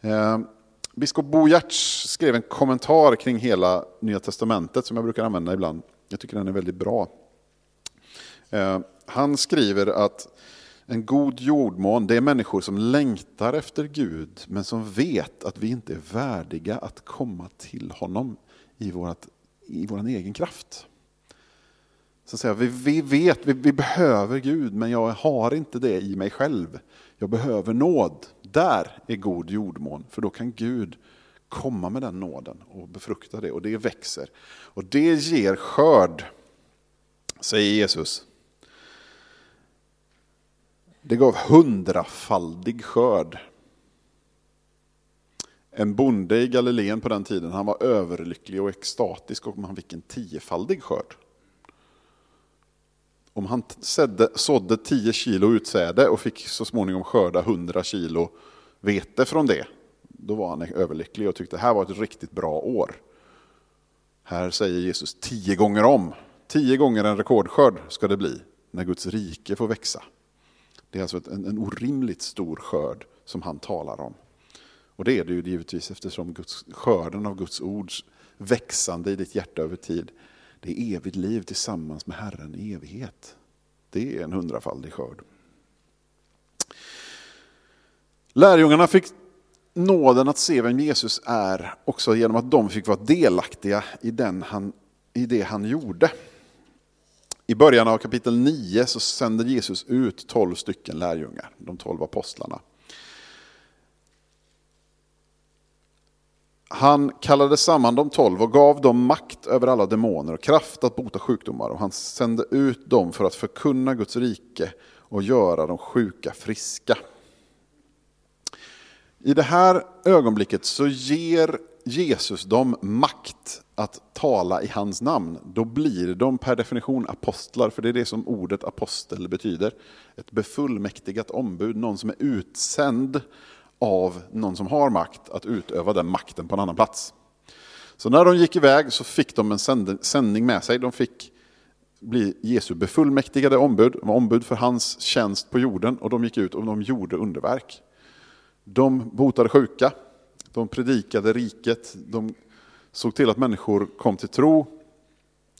A: Eh, biskop Bo Giertz skrev en kommentar kring hela Nya Testamentet som jag brukar använda ibland. Jag tycker den är väldigt bra. Eh, han skriver att en god jordmån, det är människor som längtar efter Gud, men som vet att vi inte är värdiga att komma till honom i, vårat, i vår egen kraft. Så att säga, vi, vi vet, vi, vi behöver Gud, men jag har inte det i mig själv. Jag behöver nåd. Där är god jordmån, för då kan Gud komma med den nåden och befrukta det, och det växer. Och det ger skörd, säger Jesus. Det gav hundrafaldig skörd. En bonde i Galileen på den tiden, han var överlycklig och extatisk om han fick en tiofaldig skörd. Om han sådde 10 kilo utsäde och fick så småningom skörda 100 kilo vete från det, då var han överlycklig och tyckte det här var ett riktigt bra år. Här säger Jesus tio gånger om, tio gånger en rekordskörd ska det bli när Guds rike får växa. Det är alltså en, en orimligt stor skörd som han talar om. Och det är det ju givetvis eftersom Guds, skörden av Guds ords växande i ditt hjärta över tid, det är evigt liv tillsammans med Herren i evighet. Det är en hundrafaldig skörd. Lärjungarna fick nåden att se vem Jesus är också genom att de fick vara delaktiga i, den han, i det han gjorde. I början av kapitel 9 så sänder Jesus ut tolv stycken lärjungar, de tolv apostlarna. Han kallade samman de tolv och gav dem makt över alla demoner och kraft att bota sjukdomar. Och han sände ut dem för att förkunna Guds rike och göra de sjuka friska. I det här ögonblicket så ger Jesus dem makt att tala i hans namn, då blir de per definition apostlar, för det är det som ordet apostel betyder. Ett befullmäktigat ombud, någon som är utsänd av någon som har makt att utöva den makten på en annan plats. Så när de gick iväg så fick de en sändning med sig. De fick bli Jesu befullmäktigade ombud, de var ombud för hans tjänst på jorden och de gick ut och de gjorde underverk. De botade sjuka, de predikade riket, de såg till att människor kom till tro.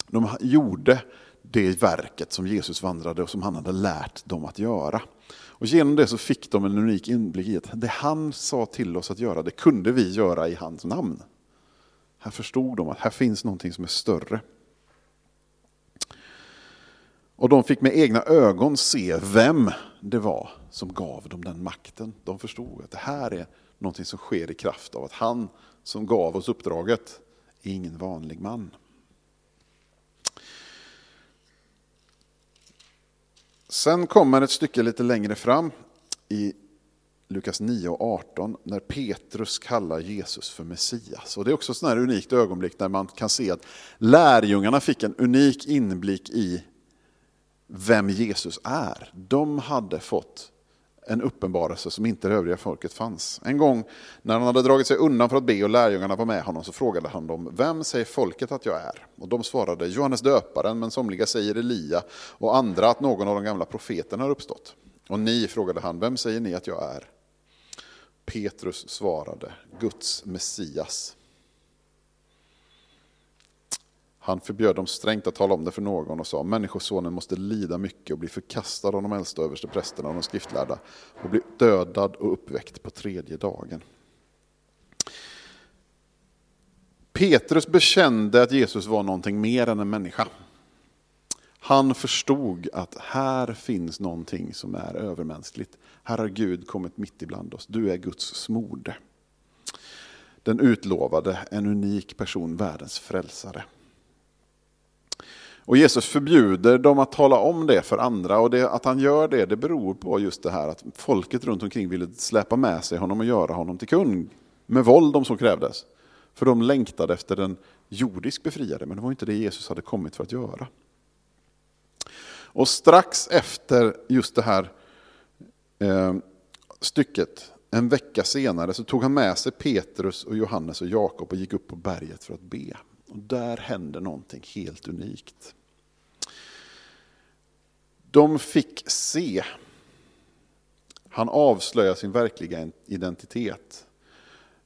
A: De gjorde det verket som Jesus vandrade och som han hade lärt dem att göra. Och genom det så fick de en unik inblick i att det han sa till oss att göra, det kunde vi göra i hans namn. Här förstod de att här finns någonting som är större. Och de fick med egna ögon se vem det var som gav dem den makten. De förstod att det här är någonting som sker i kraft av att han som gav oss uppdraget är ingen vanlig man. Sen kommer ett stycke lite längre fram i Lukas 9 och 18 när Petrus kallar Jesus för Messias. Och det är också ett sånt här unikt ögonblick där man kan se att lärjungarna fick en unik inblick i vem Jesus är. De hade fått en uppenbarelse som inte det övriga folket fanns. En gång när han hade dragit sig undan för att be och lärjungarna var med honom så frågade han dem, vem säger folket att jag är? Och de svarade, Johannes döparen, men somliga säger Elia och andra att någon av de gamla profeterna har uppstått. Och ni, frågade han, vem säger ni att jag är? Petrus svarade, Guds Messias. Han förbjöd dem strängt att tala om det för någon och sa, Människosonen måste lida mycket och bli förkastad av de äldsta överste prästerna och de skriftlärda och bli dödad och uppväckt på tredje dagen. Petrus bekände att Jesus var någonting mer än en människa. Han förstod att här finns någonting som är övermänskligt. Här har Gud kommit mitt ibland oss. Du är Guds smorde. Den utlovade, en unik person, världens frälsare. Och Jesus förbjuder dem att tala om det för andra och det, att han gör det, det beror på just det här att folket runt omkring ville släpa med sig honom och göra honom till kung. Med våld om så krävdes. För de längtade efter den jordisk befriare, men det var inte det Jesus hade kommit för att göra. Och strax efter just det här eh, stycket, en vecka senare, så tog han med sig Petrus och Johannes och Jakob och gick upp på berget för att be. Och där hände någonting helt unikt. De fick se. Han avslöjar sin verkliga identitet.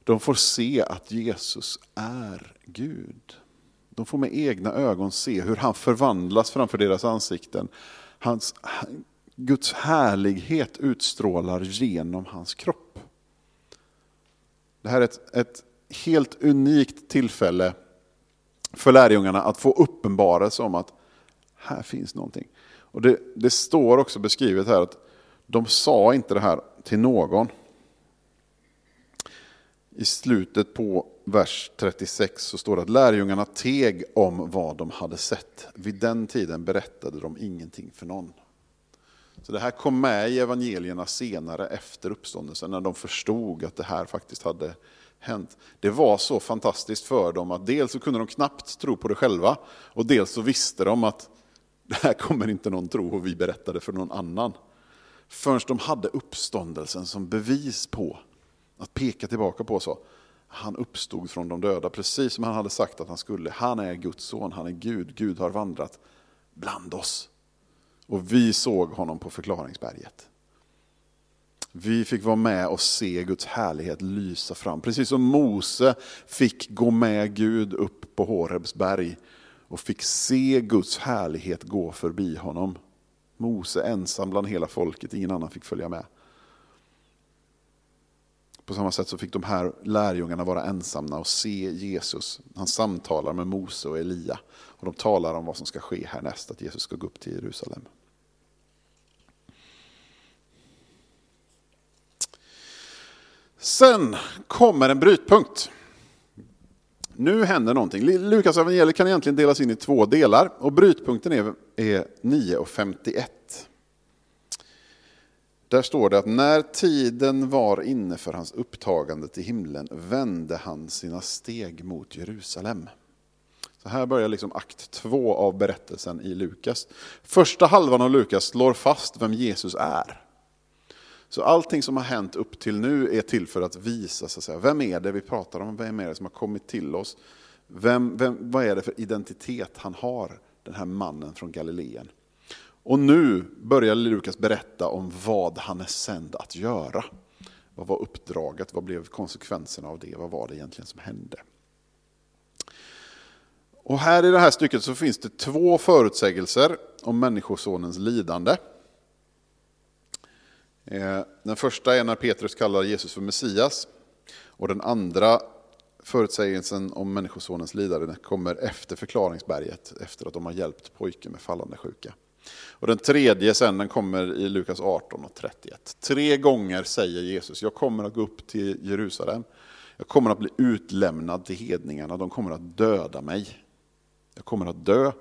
A: De får se att Jesus är Gud. De får med egna ögon se hur han förvandlas framför deras ansikten. Hans, Guds härlighet utstrålar genom hans kropp. Det här är ett, ett helt unikt tillfälle för lärjungarna att få uppenbarelse om att här finns någonting. Och det, det står också beskrivet här att de sa inte det här till någon. I slutet på vers 36 så står det att lärjungarna teg om vad de hade sett. Vid den tiden berättade de ingenting för någon. Så det här kom med i evangelierna senare efter uppståndelsen när de förstod att det här faktiskt hade hänt. Det var så fantastiskt för dem att dels så kunde de knappt tro på det själva och dels så visste de att det här kommer inte någon tro och vi berättade för någon annan. Förrän de hade uppståndelsen som bevis på, att peka tillbaka på så. Han uppstod från de döda, precis som han hade sagt att han skulle. Han är Guds son, han är Gud, Gud har vandrat bland oss. Och vi såg honom på förklaringsberget. Vi fick vara med och se Guds härlighet lysa fram. Precis som Mose fick gå med Gud upp på Horebs berg och fick se Guds härlighet gå förbi honom. Mose ensam bland hela folket, ingen annan fick följa med. På samma sätt så fick de här lärjungarna vara ensamma och se Jesus. Han samtalar med Mose och Elia. Och de talar om vad som ska ske härnäst, att Jesus ska gå upp till Jerusalem. Sen kommer en brytpunkt. Nu händer någonting. Lukas evangeliet kan egentligen delas in i två delar och brytpunkten är, är 9.51. Där står det att när tiden var inne för hans upptagande till himlen vände han sina steg mot Jerusalem. Så här börjar liksom akt två av berättelsen i Lukas. Första halvan av Lukas slår fast vem Jesus är. Så allting som har hänt upp till nu är till för att visa, så att säga, vem är det vi pratar om? Vem är det som har kommit till oss? Vem, vem, vad är det för identitet han har, den här mannen från Galileen? Och nu börjar Lukas berätta om vad han är sänd att göra. Vad var uppdraget? Vad blev konsekvenserna av det? Vad var det egentligen som hände? Och här i det här stycket så finns det två förutsägelser om Människosonens lidande. Eh, den första är när Petrus kallar Jesus för Messias. Och den andra förutsägelsen om Människosonens lidande kommer efter förklaringsberget, efter att de har hjälpt pojken med fallande sjuka. Och den tredje sen den kommer i Lukas 18 och 31. Tre gånger säger Jesus, jag kommer att gå upp till Jerusalem. Jag kommer att bli utlämnad till hedningarna, de kommer att döda mig. Jag kommer att dö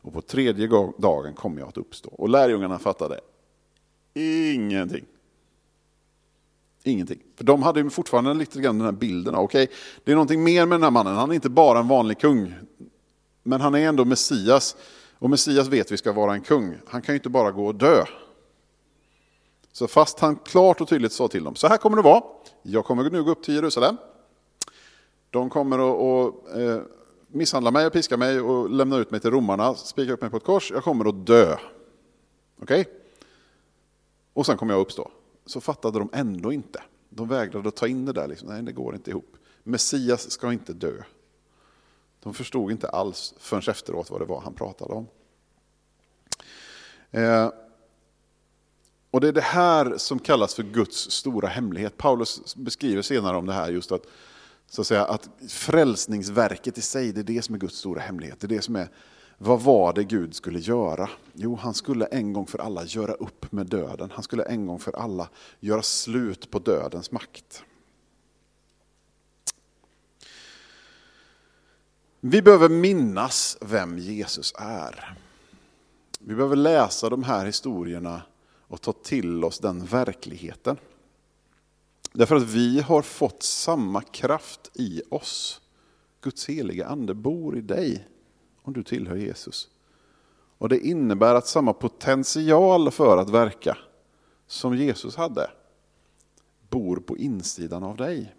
A: och på tredje dagen kommer jag att uppstå. Och lärjungarna fattade ingenting. Ingenting. För de hade ju fortfarande lite grann den här bilden. Okej, okay, det är någonting mer med den här mannen. Han är inte bara en vanlig kung. Men han är ändå Messias. Och Messias vet vi ska vara en kung. Han kan ju inte bara gå och dö. Så fast han klart och tydligt sa till dem, så här kommer det vara. Jag kommer nu gå upp till Jerusalem. De kommer att eh, misshandla mig, piska mig och lämna ut mig till romarna, spika upp mig på ett kors. Jag kommer att dö. Okej? Okay? Och sen kom jag uppstå. Så fattade de ändå inte. De vägrade att ta in det där. Liksom. Nej, det går inte ihop. Messias ska inte dö. De förstod inte alls förrän efteråt vad det var han pratade om. Eh, och det är det här som kallas för Guds stora hemlighet. Paulus beskriver senare om det här just att Så att säga att frälsningsverket i sig, det är det som är Guds stora hemlighet. Det är det som är, vad var det Gud skulle göra? Jo, han skulle en gång för alla göra upp med döden. Han skulle en gång för alla göra slut på dödens makt. Vi behöver minnas vem Jesus är. Vi behöver läsa de här historierna och ta till oss den verkligheten. Därför att vi har fått samma kraft i oss. Guds heliga ande bor i dig om du tillhör Jesus. Och det innebär att samma potential för att verka som Jesus hade bor på insidan av dig.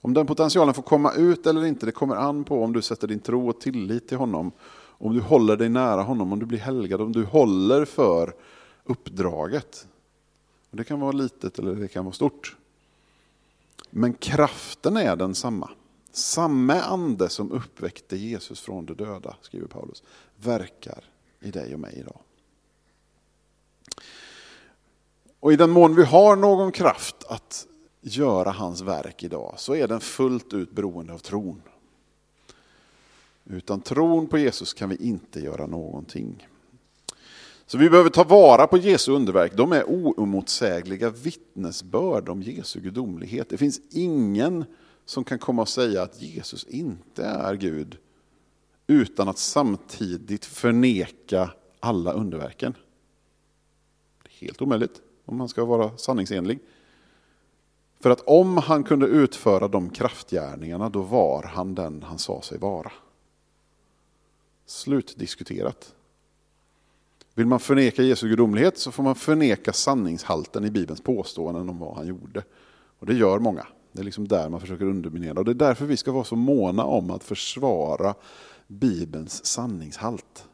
A: Om den potentialen får komma ut eller inte, det kommer an på om du sätter din tro och tillit till honom. Om du håller dig nära honom, om du blir helgad, om du håller för uppdraget. Det kan vara litet eller det kan vara stort. Men kraften är densamma. Samma ande som uppväckte Jesus från de döda, skriver Paulus, verkar i dig och mig idag. Och i den mån vi har någon kraft att göra hans verk idag så är den fullt ut beroende av tron. Utan tron på Jesus kan vi inte göra någonting. Så vi behöver ta vara på Jesu underverk. De är oemotsägliga vittnesbörd om Jesu gudomlighet. Det finns ingen som kan komma och säga att Jesus inte är Gud utan att samtidigt förneka alla underverken. Det är helt omöjligt om man ska vara sanningsenlig. För att om han kunde utföra de kraftgärningarna, då var han den han sa sig vara. Slutdiskuterat. Vill man förneka Jesu gudomlighet så får man förneka sanningshalten i Bibelns påståenden om vad han gjorde. Och det gör många. Det är liksom där man försöker underminera. Och det är därför vi ska vara så måna om att försvara Bibelns sanningshalt.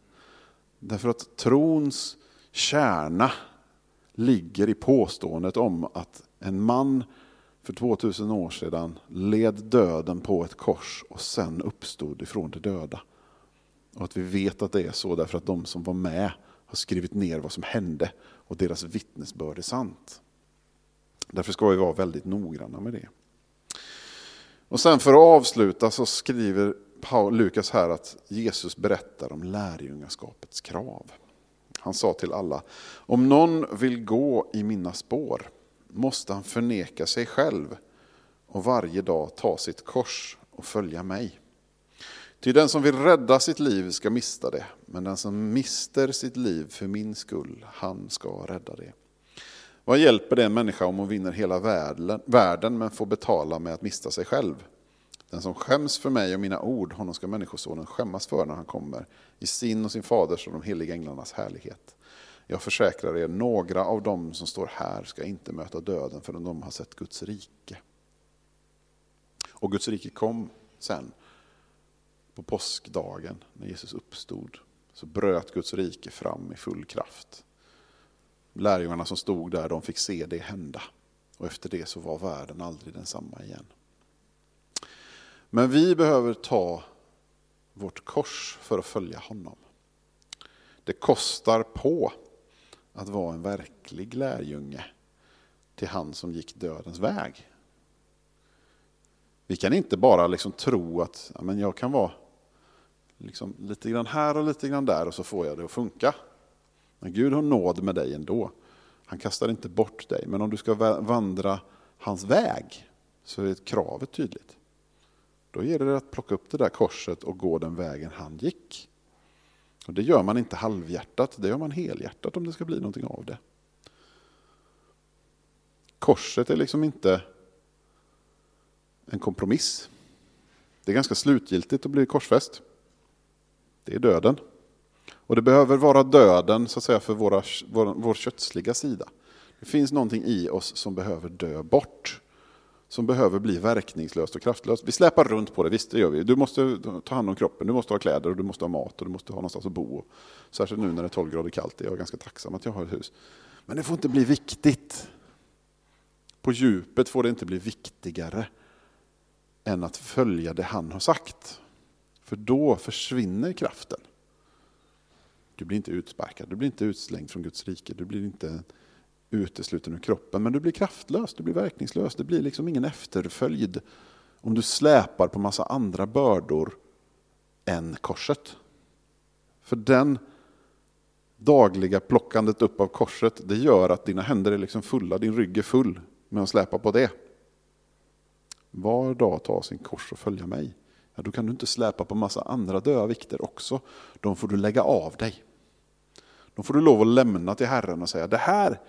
A: Därför att trons kärna ligger i påståendet om att en man för 2000 år sedan led döden på ett kors och sen uppstod ifrån de döda. Och att vi vet att det är så därför att de som var med har skrivit ner vad som hände och deras vittnesbörd är sant. Därför ska vi vara väldigt noggranna med det. Och sen för att avsluta så skriver Lukas här att Jesus berättar om lärjungaskapets krav. Han sa till alla, om någon vill gå i mina spår måste han förneka sig själv och varje dag ta sitt kors och följa mig. Ty den som vill rädda sitt liv ska mista det, men den som mister sitt liv för min skull, han ska rädda det. Vad hjälper det en människa om hon vinner hela världen men får betala med att mista sig själv? Den som skäms för mig och mina ord, honom ska Människosonen skämmas för när han kommer i sin och sin faders och de heliga änglarnas härlighet. Jag försäkrar er, några av dem som står här ska inte möta döden förrän de har sett Guds rike. Och Guds rike kom sen på påskdagen när Jesus uppstod. Så bröt Guds rike fram i full kraft. Lärjungarna som stod där de fick se det hända. Och efter det så var världen aldrig densamma igen. Men vi behöver ta vårt kors för att följa honom. Det kostar på att vara en verklig lärjunge till han som gick dödens väg. Vi kan inte bara liksom tro att ja, men jag kan vara liksom lite grann här och lite grann där och så får jag det att funka. Men Gud har nåd med dig ändå. Han kastar inte bort dig. Men om du ska vandra hans väg så är kravet tydligt. Då gäller det att plocka upp det där korset och gå den vägen han gick. Och Det gör man inte halvhjärtat, det gör man helhjärtat om det ska bli någonting av det. Korset är liksom inte en kompromiss. Det är ganska slutgiltigt att bli korsfäst. Det är döden. Och det behöver vara döden så att säga, för våra, vår, vår kötsliga sida. Det finns någonting i oss som behöver dö bort som behöver bli verkningslöst och kraftlöst. Vi släpar runt på det, visst det gör vi. Du måste ta hand om kroppen, du måste ha kläder, och du måste ha mat och du måste ha någonstans att bo. Särskilt nu när det är 12 grader kallt, jag är ganska tacksam att jag har ett hus. Men det får inte bli viktigt. På djupet får det inte bli viktigare än att följa det han har sagt. För då försvinner kraften. Du blir inte utsparkad, du blir inte utslängd från Guds rike, du blir inte utesluten ur kroppen. Men du blir kraftlös, du blir verkningslös. Det blir liksom ingen efterföljd om du släpar på massa andra bördor än korset. För den dagliga plockandet upp av korset, det gör att dina händer är liksom fulla, din rygg är full med att släpa på det. Var dag ta sin kors och följa mig. Ja, då kan du inte släpa på massa andra döda vikter också. De får du lägga av dig. Då får du lov att lämna till Herren och säga, det här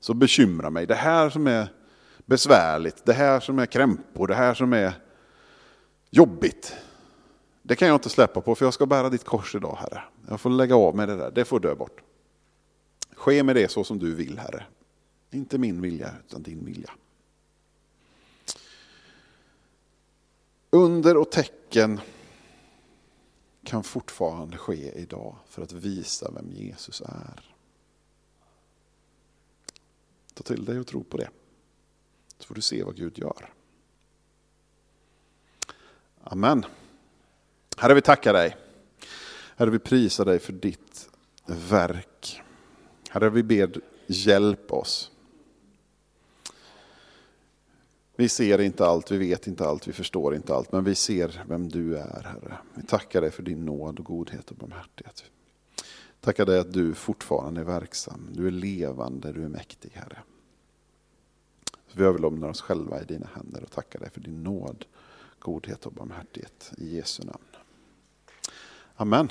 A: som bekymrar mig, det här som är besvärligt, det här som är krämpor, det här som är jobbigt. Det kan jag inte släppa på för jag ska bära ditt kors idag Herre. Jag får lägga av med det där, det får dö bort. Ske med det så som du vill Herre. Inte min vilja utan din vilja. Under och tecken kan fortfarande ske idag för att visa vem Jesus är. Ta till dig och tro på det. Så får du se vad Gud gör. Amen. Herre, vi tackar dig. Herre, vi prisar dig för ditt verk. Herre, vi ber hjälp oss. Vi ser inte allt, vi vet inte allt, vi förstår inte allt, men vi ser vem du är, Herre. Vi tackar dig för din nåd och godhet och barmhärtighet. Tackar dig att du fortfarande är verksam, du är levande, du är mäktig, Herre. Vi överlämnar oss själva i dina händer och tackar dig för din nåd, godhet och barmhärtighet. I Jesu namn. Amen.